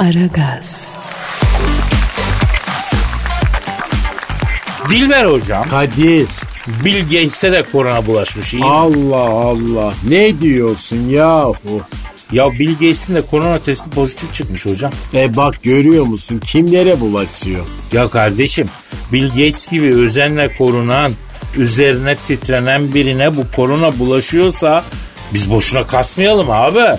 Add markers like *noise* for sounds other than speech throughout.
Aragaz, Dilber hocam. Kadir. Bill Gates'e de korona bulaşmış. iyi mi? Allah Allah. Ne diyorsun yahu? Ya Bill Gates'in de korona testi pozitif çıkmış hocam. E bak görüyor musun kimlere bulaşıyor? Ya kardeşim Bill Gates gibi özenle korunan, üzerine titrenen birine bu korona bulaşıyorsa biz boşuna kasmayalım abi.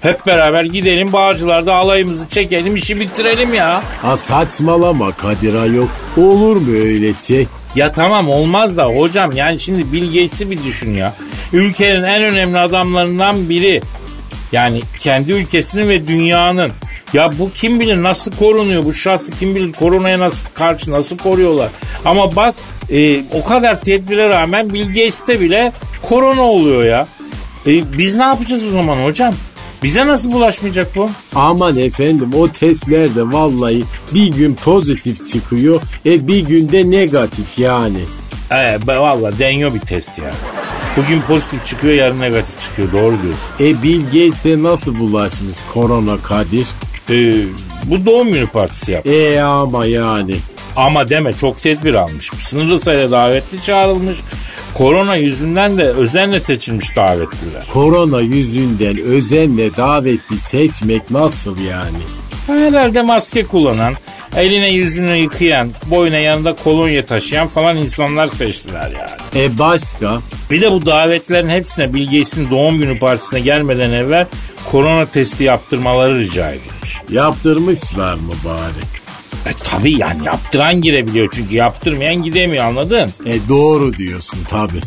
Hep beraber gidelim Bağcılar'da alayımızı çekelim işi bitirelim ya. Ha saçmalama Kadir ayol. Olur mu öyle şey? Ya tamam olmaz da hocam yani şimdi Bill Gates'i bir düşün ya. Ülkenin en önemli adamlarından biri. Yani kendi ülkesinin ve dünyanın. Ya bu kim bilir nasıl korunuyor bu şahsı kim bilir koronaya nasıl karşı nasıl koruyorlar. Ama bak e, o kadar tedbire rağmen Bill Gates'te bile korona oluyor ya. E, biz ne yapacağız o zaman hocam? Bize nasıl bulaşmayacak bu? Aman efendim o testlerde vallahi bir gün pozitif çıkıyor. E bir günde negatif yani. E, be- valla deniyor bir test ya. Bugün pozitif çıkıyor yarın negatif çıkıyor doğru diyorsun. E Bill Gates'e nasıl bulaşmış korona Kadir? E, bu doğum günü partisi yap. E ama yani. Ama deme çok tedbir almış. Sınırlı sayıda davetli çağrılmış. Korona yüzünden de özenle seçilmiş davetliler. Korona yüzünden özenle davetli seçmek nasıl yani? Herhalde maske kullanan, eline yüzünü yıkayan, boyuna yanında kolonya taşıyan falan insanlar seçtiler yani. E başka? Bir de bu davetlerin hepsine Bill Gates'in doğum günü partisine gelmeden evvel korona testi yaptırmaları rica edilmiş. Yaptırmışlar mı bari? E tabi yani yaptıran girebiliyor çünkü yaptırmayan gidemiyor anladın? E doğru diyorsun tabi.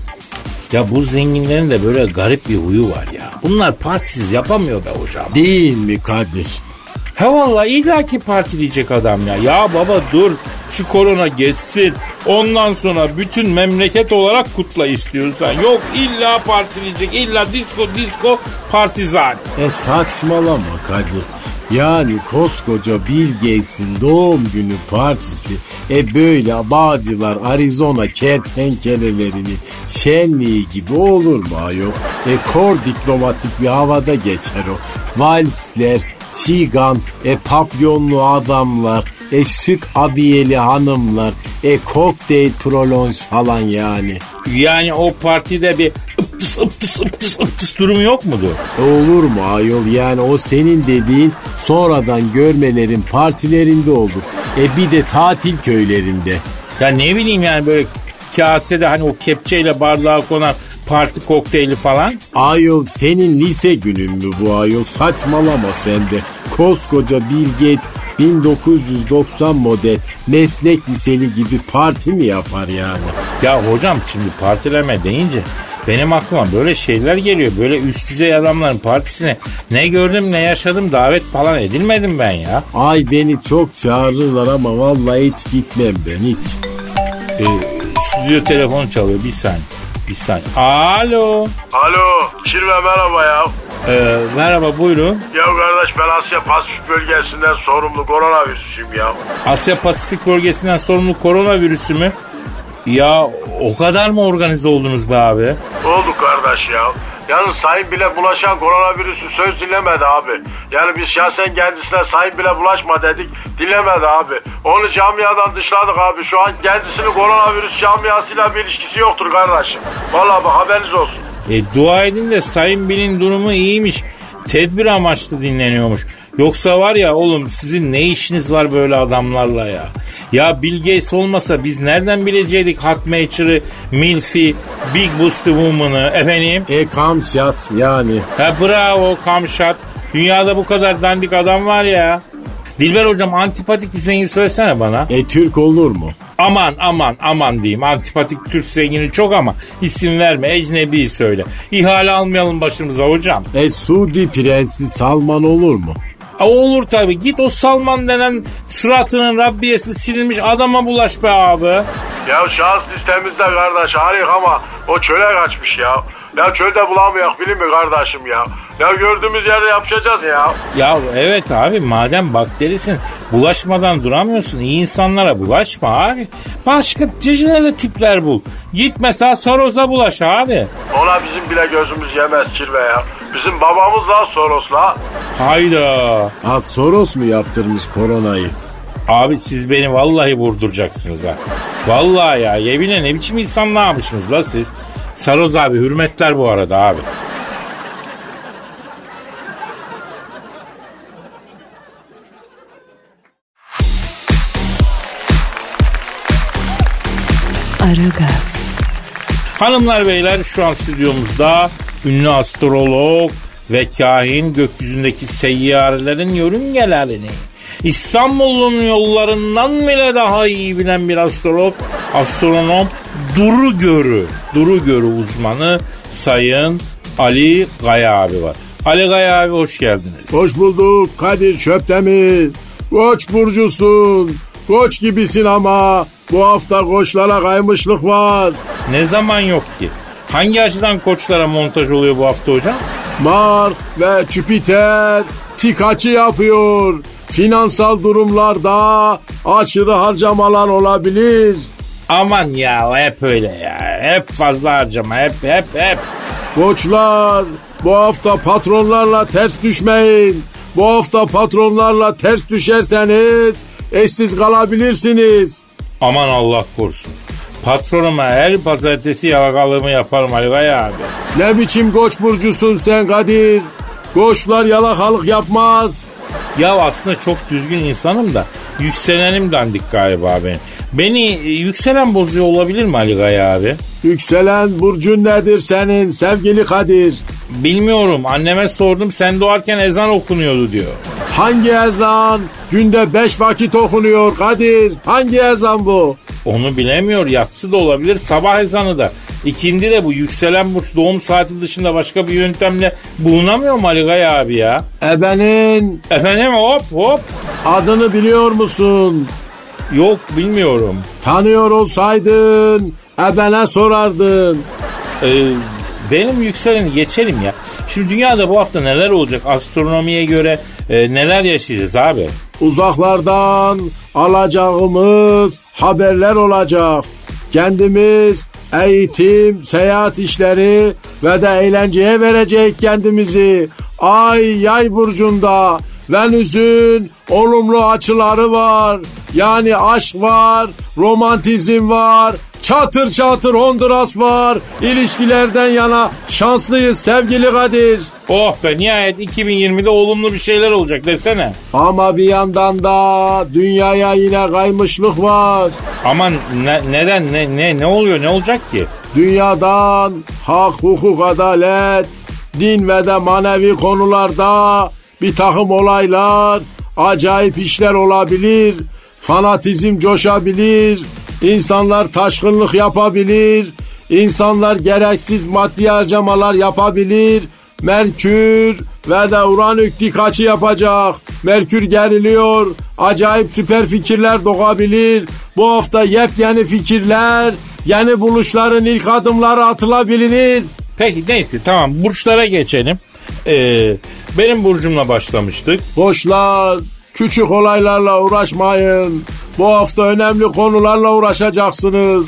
Ya bu zenginlerin de böyle garip bir huyu var ya. Bunlar partisiz yapamıyor be hocam. Değil mi Kadir? He valla illaki partileyecek adam ya. Ya baba dur şu korona geçsin. Ondan sonra bütün memleket olarak kutla istiyorsan. Yok illa partileyecek. illa disco disco partizan. E saçmalama Kadir. Yani koskoca Bill Gates'in doğum günü partisi e böyle Bağcılar Arizona kertenkelelerini şenliği gibi olur mu ayol? E kor diplomatik bir havada geçer o. Valsler, çigan, e papyonlu adamlar, e şık abiyeli hanımlar, e kokteyl prolonj falan yani. Yani o partide bir ıptıs ıptıs ıptıs ıptıs durumu yok mudur? E olur mu ayol yani o senin dediğin sonradan görmelerin partilerinde olur. E bir de tatil köylerinde. Ya ne bileyim yani böyle kasede hani o kepçeyle bardağa konan parti kokteyli falan. Ayol senin lise günün mü bu ayol saçmalama sen de. Koskoca Bill Gates 1990 model meslek liseli gibi parti mi yapar yani? Ya hocam şimdi partileme deyince benim aklıma böyle şeyler geliyor. Böyle üst düzey adamların partisine ne gördüm ne yaşadım davet falan edilmedim ben ya. Ay beni çok çağırırlar ama vallahi hiç gitmem ben hiç. Ee, stüdyo telefonu çalıyor bir saniye. Bir saniye. Alo. Alo, Kirve merhaba ya. Ee, merhaba buyurun. Ya kardeş ben Asya Pasifik bölgesinden sorumlu koronavirüsüyüm ya. Asya Pasifik bölgesinden sorumlu koronavirüsü mü? Ya o kadar mı organize oldunuz be abi? Oldu kardeş ya. Yalnız sayın bile bulaşan koronavirüsü söz dinlemedi abi. Yani biz şahsen kendisine sayın bile bulaşma dedik dinlemedi abi. Onu camiadan dışladık abi. Şu an kendisinin koronavirüs camiasıyla bir ilişkisi yoktur kardeşim. Vallahi bak haberiniz olsun. E dua edin de Sayın Bil'in durumu iyiymiş. Tedbir amaçlı dinleniyormuş. Yoksa var ya oğlum sizin ne işiniz var böyle adamlarla ya? Ya Bill Gates olmasa biz nereden bilecektik Hot Matur'ı, Milf'i, Big Boosty Woman'ı efendim? E kamşat yani. Ha bravo Kamşat. Dünyada bu kadar dandik adam var ya. Dilber hocam antipatik bir zengin söylesene bana. E Türk olur mu? Aman aman aman diyeyim. Antipatik Türk zengini çok ama isim verme ecnebi söyle. İhale almayalım başımıza hocam. E Suudi Prensi Salman olur mu? E, olur tabi git o Salman denen suratının Rabbiyesi silinmiş adama bulaş be abi. Ya şahıs listemizde kardeş harika ama o çöle kaçmış ya. Ya çölde bulamayak bilin mi kardeşim ya? Ya gördüğümüz yerde yapacağız ya. Ya evet abi madem bakterisin bulaşmadan duramıyorsun iyi insanlara bulaşma abi. Başka cecilere tipler bul. Git mesela Saroz'a bulaş abi. Ona bizim bile gözümüz yemez kirve ya. Bizim babamız la Soros la. Hayda. Ha Soros mu yaptırmış koronayı? Abi siz beni vallahi vurduracaksınız ha. Vallahi ya yemine ne biçim insan ne yapmışsınız la siz? Saroz abi hürmetler bu arada abi. Hanımlar beyler şu an stüdyomuzda ünlü astrolog ve kahin gökyüzündeki seyyarelerin yörüngelerini İstanbul'un yollarından bile daha iyi bilen bir astrolog, astronom Duru Görü, Duru Görü uzmanı Sayın Ali Gaya abi var. Ali Gaya abi hoş geldiniz. Hoş bulduk Kadir Çöptemir. Koç burcusun. Koç gibisin ama bu hafta koçlara kaymışlık var. Ne zaman yok ki? Hangi açıdan koçlara montaj oluyor bu hafta hocam? Mars ve Jüpiter açı yapıyor. Finansal durumlarda aşırı harcamalar olabilir. Aman ya hep öyle ya. Hep fazla harcama hep hep hep. Koçlar bu hafta patronlarla ters düşmeyin. Bu hafta patronlarla ters düşerseniz eşsiz kalabilirsiniz. Aman Allah korusun. Patronuma her pazartesi yalakalığımı yaparım Ali Bey abi. Ne biçim koç burcusun sen Kadir? Koçlar yalakalık yapmaz. Ya aslında çok düzgün insanım da yükselenim dandik galiba benim. Beni e, yükselen bozuyor olabilir mi Ali Gaya abi? Yükselen burcun nedir senin sevgili Kadir? Bilmiyorum anneme sordum sen doğarken ezan okunuyordu diyor. Hangi ezan? Günde beş vakit okunuyor Kadir. Hangi ezan bu? Onu bilemiyor yatsı da olabilir sabah ezanı da. İkindi de bu yükselen burç doğum saati dışında başka bir yöntemle bulunamıyor mu Ali Gaya abi ya? Ebenin Efendim hop hop. adını biliyor musun? Yok bilmiyorum. Tanıyor olsaydın ebene sorardın. Ee, benim yükseleni geçelim ya. Şimdi dünyada bu hafta neler olacak? Astronomiye göre e, neler yaşayacağız abi? Uzaklardan alacağımız haberler olacak. Kendimiz eğitim, seyahat işleri ve de eğlenceye verecek kendimizi. Ay yay burcunda Venüs'ün olumlu açıları var. Yani aşk var, romantizm var, çatır çatır Honduras var. İlişkilerden yana şanslıyız sevgili Kadir. Oh be nihayet 2020'de olumlu bir şeyler olacak desene. Ama bir yandan da dünyaya yine kaymışlık var. Aman ne, neden ne, ne ne oluyor ne olacak ki? Dünyadan hak, hukuk, adalet, din ve de manevi konularda bir takım olaylar, acayip işler olabilir. Fanatizm coşabilir. İnsanlar taşkınlık yapabilir. insanlar gereksiz maddi harcamalar yapabilir. Merkür ve de Uranüs dik açı yapacak. Merkür geriliyor. Acayip süper fikirler doğabilir. Bu hafta yepyeni fikirler, yeni buluşların ilk adımları atılabilir. Peki neyse tamam burçlara geçelim. Ee, benim burcumla başlamıştık. Koçlar, küçük olaylarla uğraşmayın. Bu hafta önemli konularla uğraşacaksınız.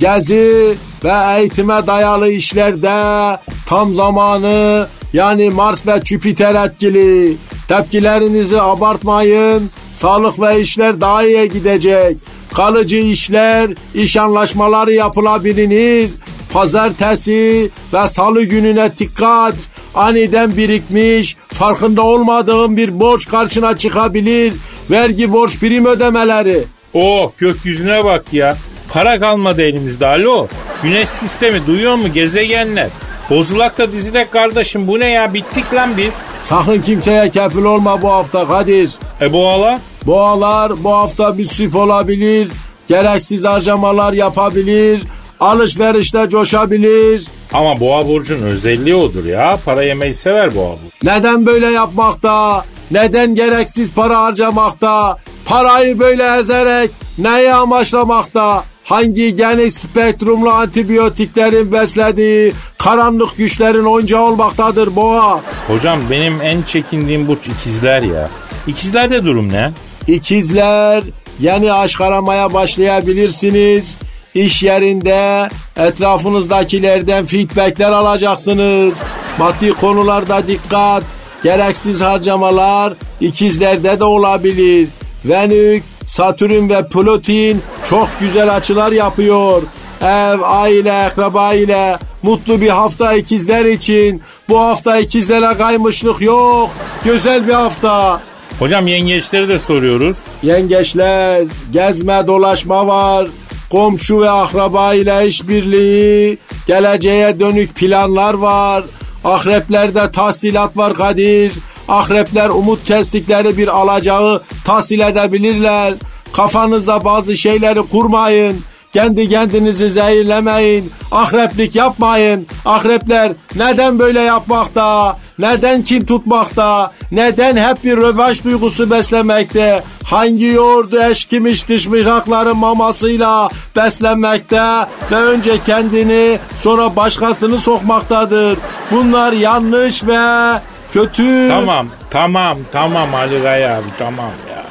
Gezi ve eğitime dayalı işlerde tam zamanı yani Mars ve Jüpiter etkili. Tepkilerinizi abartmayın. Sağlık ve işler daha iyi gidecek. Kalıcı işler, iş anlaşmaları yapılabilir. Pazartesi ve salı gününe dikkat. Aniden birikmiş, farkında olmadığın bir borç karşına çıkabilir. Vergi borç prim ödemeleri. Oh gökyüzüne bak ya. Para kalmadı elimizde alo. Güneş sistemi duyuyor mu gezegenler? Bozulakta dizilek kardeşim bu ne ya bittik lan biz. Sakın kimseye kefil olma bu hafta Kadir. E boğalar? Boğalar bu hafta müsrif olabilir. Gereksiz harcamalar yapabilir. Alışverişte coşabilir. Ama boğa burcun özelliği odur ya. Para yemeyi sever boğa burcu. Neden böyle yapmakta? Neden gereksiz para harcamakta? Parayı böyle ezerek neyi amaçlamakta? Hangi geniş spektrumlu antibiyotiklerin beslediği karanlık güçlerin oyuncağı olmaktadır boğa? Hocam benim en çekindiğim burç ikizler ya. İkizlerde durum ne? İkizler yeni aşk aramaya başlayabilirsiniz. İş yerinde etrafınızdakilerden feedbackler alacaksınız. Maddi konularda dikkat. Gereksiz harcamalar ikizlerde de olabilir. Venük, Satürn ve Plüton çok güzel açılar yapıyor. Ev, aile, akraba ile mutlu bir hafta ikizler için. Bu hafta ikizlere kaymışlık yok. Güzel bir hafta. Hocam yengeçleri de soruyoruz. Yengeçler, gezme dolaşma var. Komşu ve akraba ile işbirliği, geleceğe dönük planlar var. Ahreplerde tahsilat var Kadir. Akrepler umut kestikleri bir alacağı tahsil edebilirler. Kafanızda bazı şeyleri kurmayın. Kendi kendinizi zehirlemeyin. Akreplik yapmayın. Akrepler neden böyle yapmakta? Neden kim tutmakta? Neden hep bir rövaş duygusu beslemekte? Hangi yoğurdu eşkimiş dişmiş hakların mamasıyla beslenmekte ve önce kendini sonra başkasını sokmaktadır. Bunlar yanlış ve kötü. Tamam tamam tamam Ali Gaya abi tamam ya.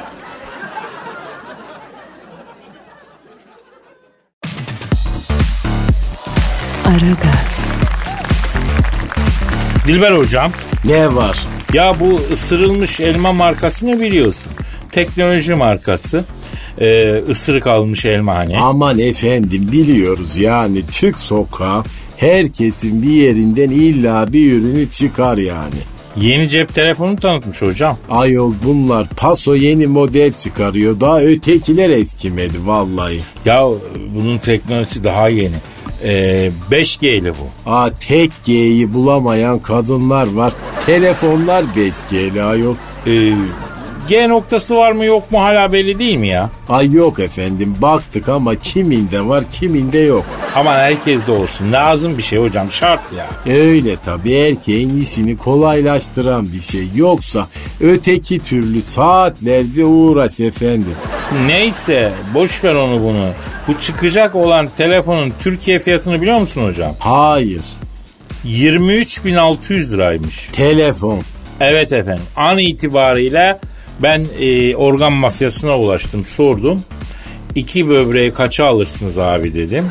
Aragaz, Dilber hocam Ne var? ya bu ısırılmış elma markası ne biliyorsun? Teknoloji markası. Ee, ısırık almış elma hani. Aman efendim biliyoruz yani çık sokağa herkesin bir yerinden illa bir ürünü çıkar yani. Yeni cep telefonu tanıtmış hocam. Ayol bunlar paso yeni model çıkarıyor. Daha ötekiler eskimedi vallahi. Ya bunun teknolojisi daha yeni. Ee, 5G'li bu. Aa tek G'yi bulamayan kadınlar var. Telefonlar 5G'li ayol. Ee, G noktası var mı yok mu hala belli değil mi ya? Ay yok efendim baktık ama kiminde var kiminde yok. Aman herkes de olsun. Lazım bir şey hocam şart ya. Öyle tabii erkeğin işini kolaylaştıran bir şey. Yoksa öteki türlü saatlerce uğraş efendim. Neyse boş ver onu bunu. Bu çıkacak olan telefonun Türkiye fiyatını biliyor musun hocam? Hayır. 23.600 liraymış. Telefon. Evet efendim. An itibariyle ben e, organ mafyasına ulaştım sordum. İki böbreği kaça alırsınız abi dedim.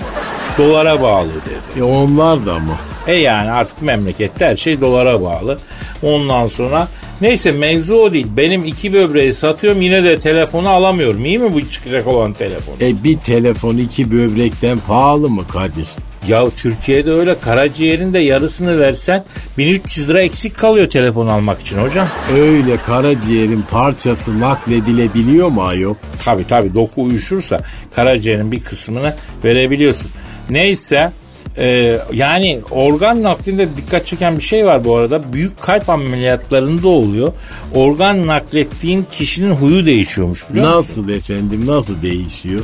Dolara bağlı dedi. E onlar da mı? E yani artık memlekette her şey dolara bağlı. Ondan sonra neyse mevzu o değil. Benim iki böbreği satıyorum yine de telefonu alamıyorum. İyi mi bu çıkacak olan telefon? E bir telefon iki böbrekten pahalı mı Kadir? Ya Türkiye'de öyle karaciğerin de yarısını versen 1300 lira eksik kalıyor telefon almak için hocam. Öyle karaciğerin parçası nakledilebiliyor mu ayol? Tabi tabi doku uyuşursa karaciğerin bir kısmını verebiliyorsun. Neyse e, yani organ naklinde dikkat çeken bir şey var bu arada. Büyük kalp ameliyatlarında oluyor. Organ naklettiğin kişinin huyu değişiyormuş biliyor musun? Nasıl efendim nasıl değişiyor?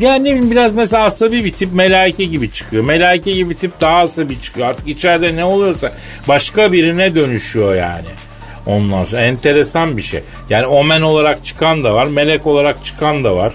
Yani ne bileyim biraz mesela asabi bir tip melaike gibi çıkıyor. Melaike gibi tip daha asabi çıkıyor. Artık içeride ne oluyorsa başka birine dönüşüyor yani. Ondan sonra enteresan bir şey. Yani omen olarak çıkan da var, melek olarak çıkan da var.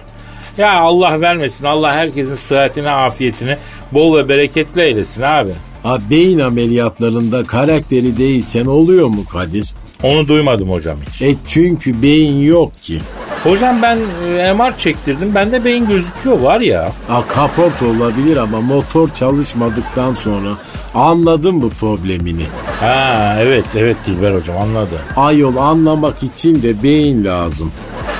Ya Allah vermesin. Allah herkesin sıhhatini, afiyetini bol ve bereketli eylesin abi. Ha, beyin ameliyatlarında karakteri değilsen oluyor mu Kadir? Onu duymadım hocam hiç. E çünkü beyin yok ki. Hocam ben e, MR çektirdim. Bende beyin gözüküyor var ya. Ha, kaport olabilir ama motor çalışmadıktan sonra anladım bu problemini. Ha evet evet Dilber hocam anladım. Ayol anlamak için de beyin lazım.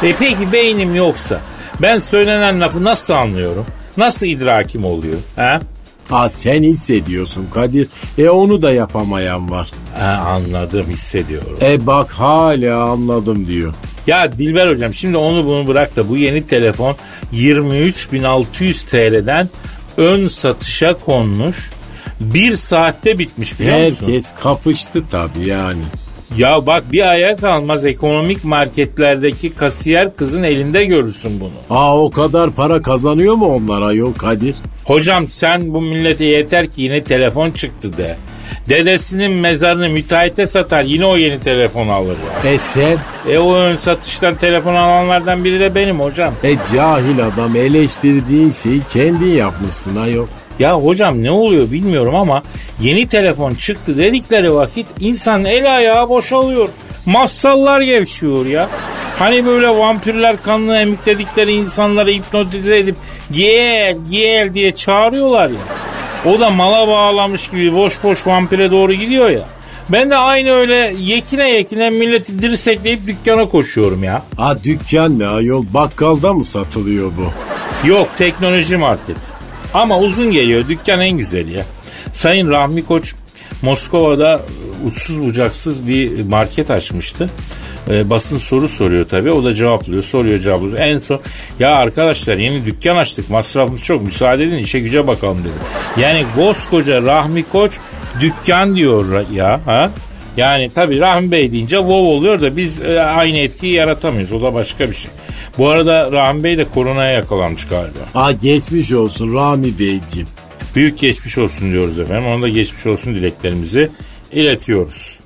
E peki beynim yoksa ben söylenen lafı nasıl anlıyorum? Nasıl idrakim oluyor? Ha? Ha sen hissediyorsun Kadir. E onu da yapamayan var. ha anladım hissediyorum. E bak hala anladım diyor. Ya Dilber hocam şimdi onu bunu bırak da bu yeni telefon 23.600 TL'den ön satışa konmuş. Bir saatte bitmiş biliyor musun? Herkes kapıştı tabii yani. Ya bak bir aya kalmaz ekonomik marketlerdeki kasiyer kızın elinde görürsün bunu. Aa o kadar para kazanıyor mu onlar ayol Kadir? Hocam sen bu millete yeter ki yeni telefon çıktı de. Dedesinin mezarını müteahhite satar yine o yeni telefon alır ya. E sen? E o ön satıştan telefon alanlardan biri de benim hocam. E cahil adam eleştirdiğin şeyi kendin yapmışsın ayol. Ya hocam ne oluyor bilmiyorum ama yeni telefon çıktı dedikleri vakit insan el ayağı boşalıyor. Massallar gevşiyor ya. Hani böyle vampirler kanını emikledikleri insanları hipnotize edip gel gel diye çağırıyorlar ya. O da mala bağlamış gibi boş boş vampire doğru gidiyor ya. Ben de aynı öyle yekine yekine milleti dirsekleyip dükkana koşuyorum ya. Ha dükkan ne ayol bakkalda mı satılıyor bu? Yok teknoloji market. Ama uzun geliyor dükkan en güzeli ya. Sayın Rahmi Koç Moskova'da uçsuz bucaksız bir market açmıştı. Ee, basın soru soruyor tabii. O da cevaplıyor. Soruyor cevaplıyor. En son ya arkadaşlar yeni dükkan açtık. Masrafımız çok. Müsaade edin işe güce bakalım dedi. Yani koskoca Rahmi Koç dükkan diyor ya. Ha? Yani tabii Rahmi Bey deyince wow oluyor da biz e, aynı etkiyi yaratamıyoruz. O da başka bir şey. Bu arada Rahmi Bey de koronaya yakalanmış galiba. Ha geçmiş olsun Rami Beyciğim. Büyük geçmiş olsun diyoruz efendim. Ona da geçmiş olsun dileklerimizi iletiyoruz.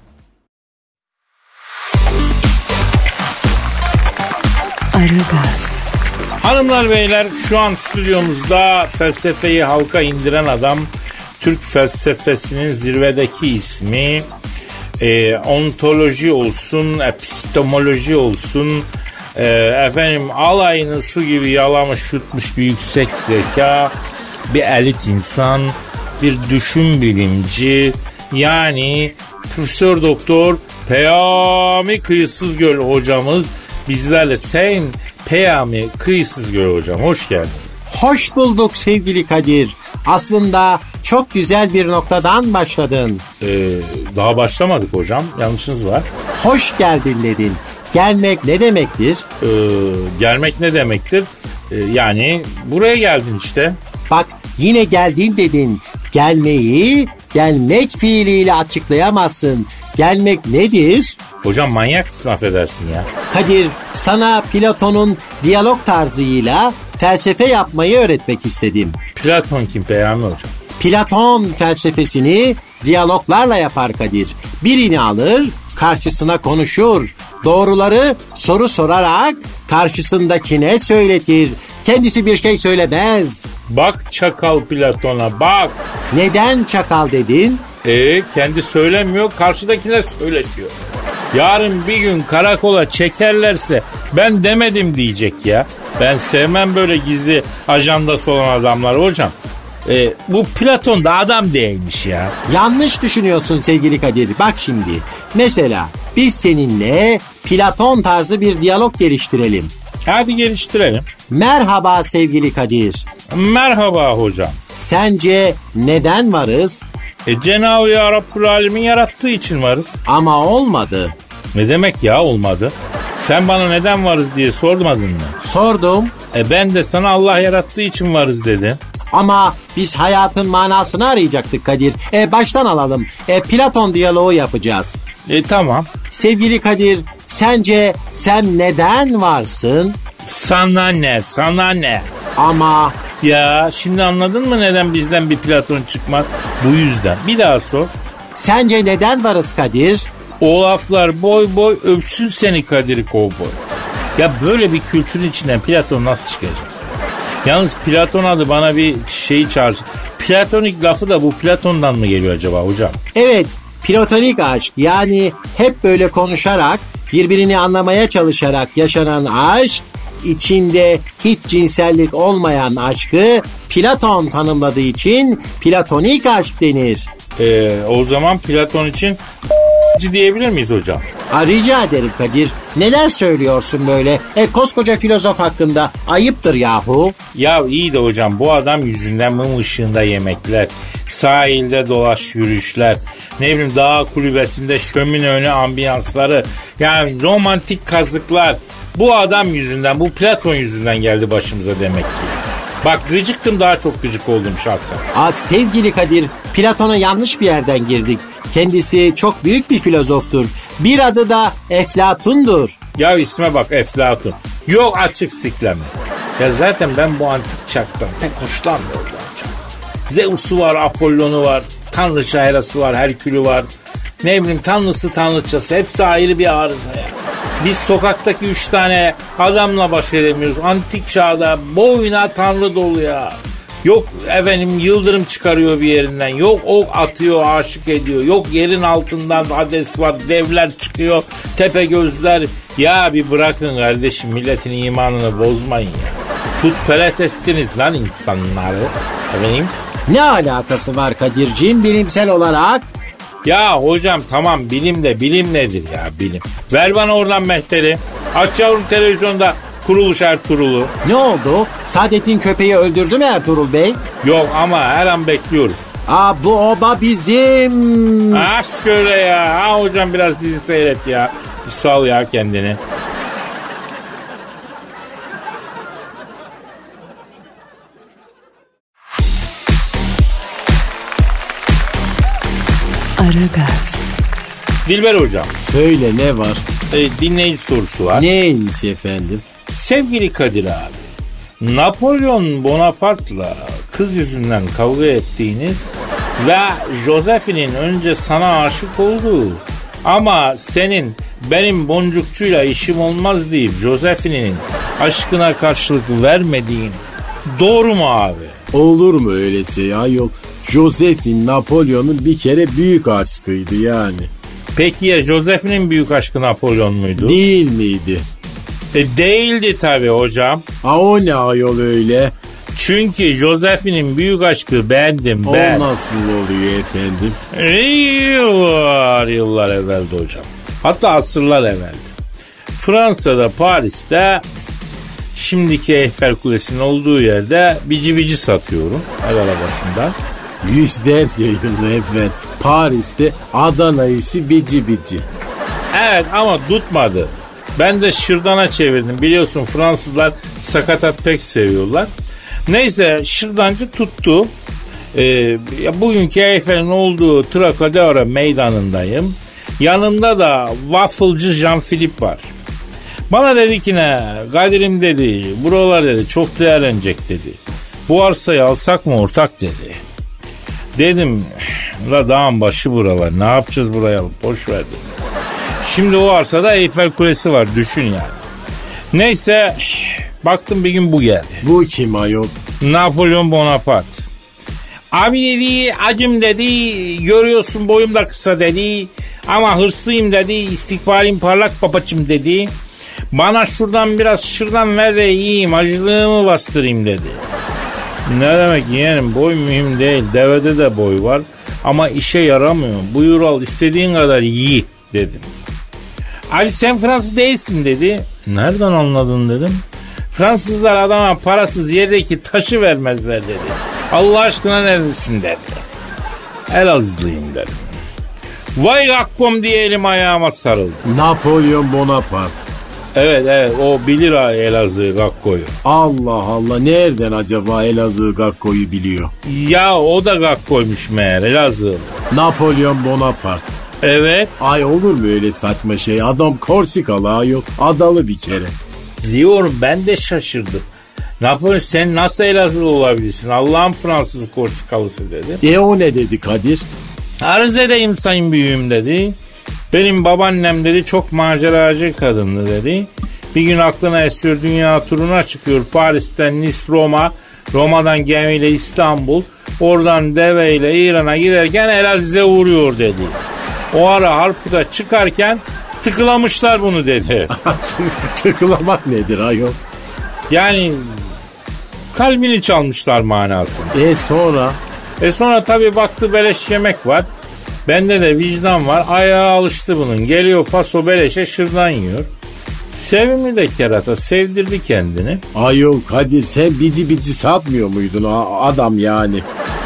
Aragaz, Hanımlar beyler şu an stüdyomuzda felsefeyi halka indiren adam Türk felsefesinin zirvedeki ismi e, ontoloji olsun epistemoloji olsun e, efendim alayını su gibi yalamış yutmuş bir yüksek zeka bir elit insan bir düşün bilimci yani Profesör Doktor Peyami Kıyısız Göl hocamız bizlerle Sayın Peyami Kıyısız Göl hocam hoş geldin. Hoş bulduk sevgili Kadir. Aslında çok güzel bir noktadan başladın. Ee, daha başlamadık hocam yanlışınız var. Hoş geldin dedin. Gelmek ne demektir? Ee, gelmek ne demektir? Ee, yani buraya geldin işte. Bak yine geldin dedin. Gelmeyi gelmek fiiliyle açıklayamazsın. Gelmek nedir? Hocam manyak mısın affedersin ya. Kadir sana Platon'un diyalog tarzıyla felsefe yapmayı öğretmek istedim. Platon kim Peyami hocam? Platon felsefesini diyaloglarla yapar Kadir. Birini alır, karşısına konuşur. Doğruları soru sorarak karşısındakine söyletir. Kendisi bir şey söylemez. Bak çakal Platon'a bak. Neden çakal dedin? Ee, kendi söylemiyor karşıdakine söyletiyor. Yarın bir gün karakola çekerlerse ben demedim diyecek ya. Ben sevmem böyle gizli ajandası olan adamlar hocam. Ee, bu Platon da adam değilmiş ya. Yanlış düşünüyorsun sevgili Kadir. Bak şimdi. Mesela biz seninle Platon tarzı bir diyalog geliştirelim. Hadi geliştirelim. Merhaba sevgili Kadir. Merhaba hocam. Sence neden varız? E Cenab-ı Ya Rabbül Alemin yarattığı için varız. Ama olmadı. Ne demek ya olmadı? Sen bana neden varız diye sormadın mı? Sordum E ben de sana Allah yarattığı için varız dedim. Ama biz hayatın manasını arayacaktık Kadir. E baştan alalım. E Platon diyaloğu yapacağız. E tamam. Sevgili Kadir, sence sen neden varsın? Sana ne? Sana ne? Ama Ya şimdi anladın mı neden bizden bir Platon çıkmaz? Bu yüzden. Bir daha sor. sence neden varız Kadir? O laflar boy boy öpsün seni Kadir Kovboy. Ya böyle bir kültürün içinden Platon nasıl çıkacak? Yalnız Platon adı bana bir şeyi çağır. Platonik lafı da bu Platon'dan mı geliyor acaba hocam? Evet, platonik aşk yani hep böyle konuşarak, birbirini anlamaya çalışarak yaşanan aşk, içinde hiç cinsellik olmayan aşkı Platon tanımladığı için platonik aşk denir. Ee, o zaman Platon için diyebilir miyiz hocam? Ha, rica ederim Kadir. Neler söylüyorsun böyle? E, koskoca filozof hakkında ayıptır yahu. Ya iyi de hocam bu adam yüzünden mum ışığında yemekler, sahilde dolaş yürüyüşler, ne bileyim dağ kulübesinde şömine önü ambiyansları, yani romantik kazıklar. Bu adam yüzünden, bu Platon yüzünden geldi başımıza demek ki. Bak gıcıktım daha çok gıcık oldum şahsen. Aa, sevgili Kadir, Platon'a yanlış bir yerden girdik. Kendisi çok büyük bir filozoftur. Bir adı da Eflatun'dur. Ya isme bak Eflatun. Yok açık sikleme. Ya zaten ben bu antik çaktan pek hoşlanmıyorum. Zeus'u var, Apollon'u var, tanrıça Hera'sı var, Herkül'ü var. Ne bileyim tanrısı tanrıçası hepsi ayrı bir arıza ya. Biz sokaktaki üç tane adamla baş edemiyoruz. Antik çağda boyuna tanrı dolu ya. Yok efendim yıldırım çıkarıyor bir yerinden. Yok ok atıyor aşık ediyor. Yok yerin altından Hades var devler çıkıyor. Tepe gözler. Ya bir bırakın kardeşim milletin imanını bozmayın ya. Putperest ettiniz lan insanları. Efendim? Ne alakası var Kadir'ciğim bilimsel olarak? Ya hocam tamam bilim de bilim nedir ya bilim. Ver bana oradan mehteri. Aç yavrum televizyonda kuruluş Ertuğrul'u. Ne oldu? Saadettin köpeği öldürdü mü Ertuğrul Bey? Yok ama her an bekliyoruz. Aa bu oba bizim. Ha şöyle ya. Ha hocam biraz dizi seyret ya. Bir sal ya kendini. Aragaz, Dilber hocam. Söyle ne var? E, dinleyici sorusu var. Neymiş efendim? Sevgili Kadir abi. Napolyon Bonaparte'la kız yüzünden kavga ettiğiniz ve Josephine'in önce sana aşık olduğu ama senin benim boncukçuyla işim olmaz deyip Josephine'in aşkına karşılık vermediğin doğru mu abi? Olur mu öyle şey ayol? Josephine Napolyon'un bir kere büyük aşkıydı yani. Peki ya Josephine'in büyük aşkı Napolyon muydu? Değil miydi? E, değildi tabii hocam. Ha o ne ayol öyle? Çünkü Josephine'in büyük aşkı bendim O ben. nasıl oluyor efendim? Yıllar yıllar evveldi hocam. Hatta asırlar evveldi. Fransa'da Paris'te şimdiki Eyfel Kulesi'nin olduğu yerde bici bici satıyorum el arabasında. Yüzlerce yıl evvel Paris'te Adana isi bici bici. Evet ama tutmadı. Ben de şırdana çevirdim. Biliyorsun Fransızlar sakatat pek seviyorlar. Neyse şırdancı tuttu. Ee, bugünkü Eyfel'in olduğu Trocadero meydanındayım. Yanımda da wafflecı Jean-Philippe var. Bana dedi ki ne? Kadir'im dedi. Buralar dedi çok değerlenecek dedi. Bu arsayı alsak mı ortak dedi. Dedim la dağın başı buralar ne yapacağız buraya alıp boş ver dedim. Şimdi o arsada Eyfel Kulesi var düşün yani. Neyse baktım bir gün bu geldi. Bu kim ayol? Napolyon Bonaparte. Abi dedi acım dedi görüyorsun boyum da kısa dedi ama hırslıyım dedi istikbalim parlak babacım dedi. Bana şuradan biraz şırdan ver de yiyeyim acılığımı bastırayım dedi. Ne demek yeğenim boy mühim değil devede de boy var ama işe yaramıyor. Buyur al istediğin kadar yiy dedim. Ali sen Fransız değilsin dedi. Nereden anladın dedim. Fransızlar adama parasız yerdeki taşı vermezler dedi. Allah aşkına neredesin dedi. Elazığlıyım dedim. Vay gakkom diye elim ayağıma sarıldı. Napolyon Bonaparte. Evet evet o bilir ha Elazığ Gakko'yu. Allah Allah nereden acaba Elazığ Gakko'yu biliyor? Ya o da Gakko'ymuş meğer Elazığ. Napolyon Bonaparte. Evet Ay olur mu öyle saçma şey? Adam Korsikalı ayol. Adalı bir kere. diyorum ben de şaşırdım. Napolyon sen nasıl Elazığlı olabilirsin? Allah'ın Fransız Korsikalısı dedi. E o ne dedi Kadir? Arz edeyim sayın büyüğüm dedi. Benim babaannem dedi çok maceracı kadındı dedi. Bir gün aklına esiyor dünya turuna çıkıyor. Paris'ten Nice Roma, Roma'dan gemiyle İstanbul, oradan deveyle İran'a giderken Elaziz'e uğruyor dedi. O ara Harput'a çıkarken tıkılamışlar bunu dedi. *laughs* Tıklamak nedir ayol? Yani kalbini çalmışlar manası. E sonra? E sonra tabii baktı beleş yemek var. Bende de vicdan var. Ayağa alıştı bunun. Geliyor paso beleşe şırdan yiyor. Sevimli de kerata. Sevdirdi kendini. Ayol Kadir sen bici bici satmıyor muydun o adam yani?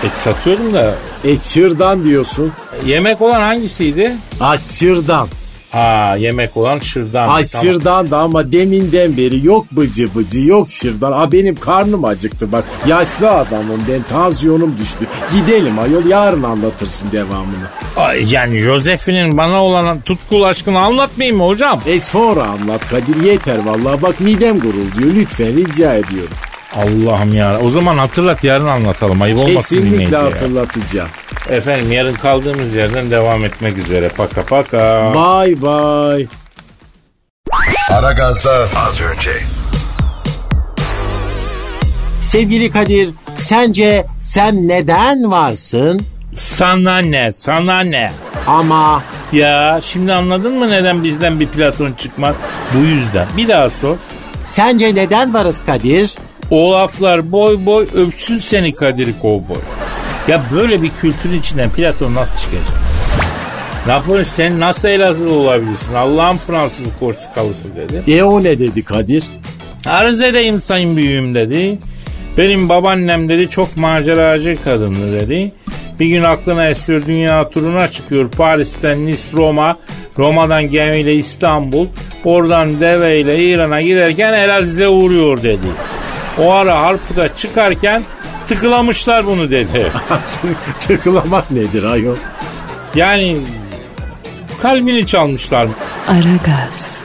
Et satıyordum da. E sırdan diyorsun. Yemek olan hangisiydi? Ay sırdan. Aa yemek olan şırdan. Ay Tamam. sırdan da ama deminden beri yok bıcı bıcı yok şırdan. Aa benim karnım acıktı bak. Yaşlı adamım ben tansiyonum düştü. Gidelim ayol yarın anlatırsın devamını. Ay, yani Josephine'in bana olan tutkulu aşkını anlatmayayım mı hocam? E sonra anlat Kadir yeter vallahi bak midem gurulduyor lütfen rica ediyorum. Allah'ım ya. O zaman hatırlat yarın anlatalım. Ayıp olmasın Kesinlikle hatırlatacağım. Efendim yarın kaldığımız yerden devam etmek üzere. Paka paka. Bye bye. Aragaz'da az önce. Sevgili Kadir, sence sen neden varsın? Sana ne? Sana ne? Ama Ya şimdi anladın mı neden bizden bir Platon çıkmaz? Bu yüzden. Bir daha sor. sence neden varız Kadir? O laflar boy boy öpsün seni Kadir Kovboy. Ya böyle bir kültürün içinden Platon nasıl çıkacak? Napoli sen nasıl Elazığlı olabilirsin? Allah'ın Fransız Korsikalısı dedi. E o ne dedi Kadir? Arz edeyim sayın büyüğüm dedi. Benim babaannem dedi çok maceracı kadındı dedi. Bir gün aklına esiyor dünya turuna çıkıyor. Paris'ten Nice Roma, Roma'dan gemiyle İstanbul, oradan deveyle İran'a giderken Elaziz'e uğruyor dedi. O ara Harput'a çıkarken tıkılamışlar bunu dedi. *laughs* Tıklamak nedir ayol? Yani kalbini çalmışlar. Aragaz.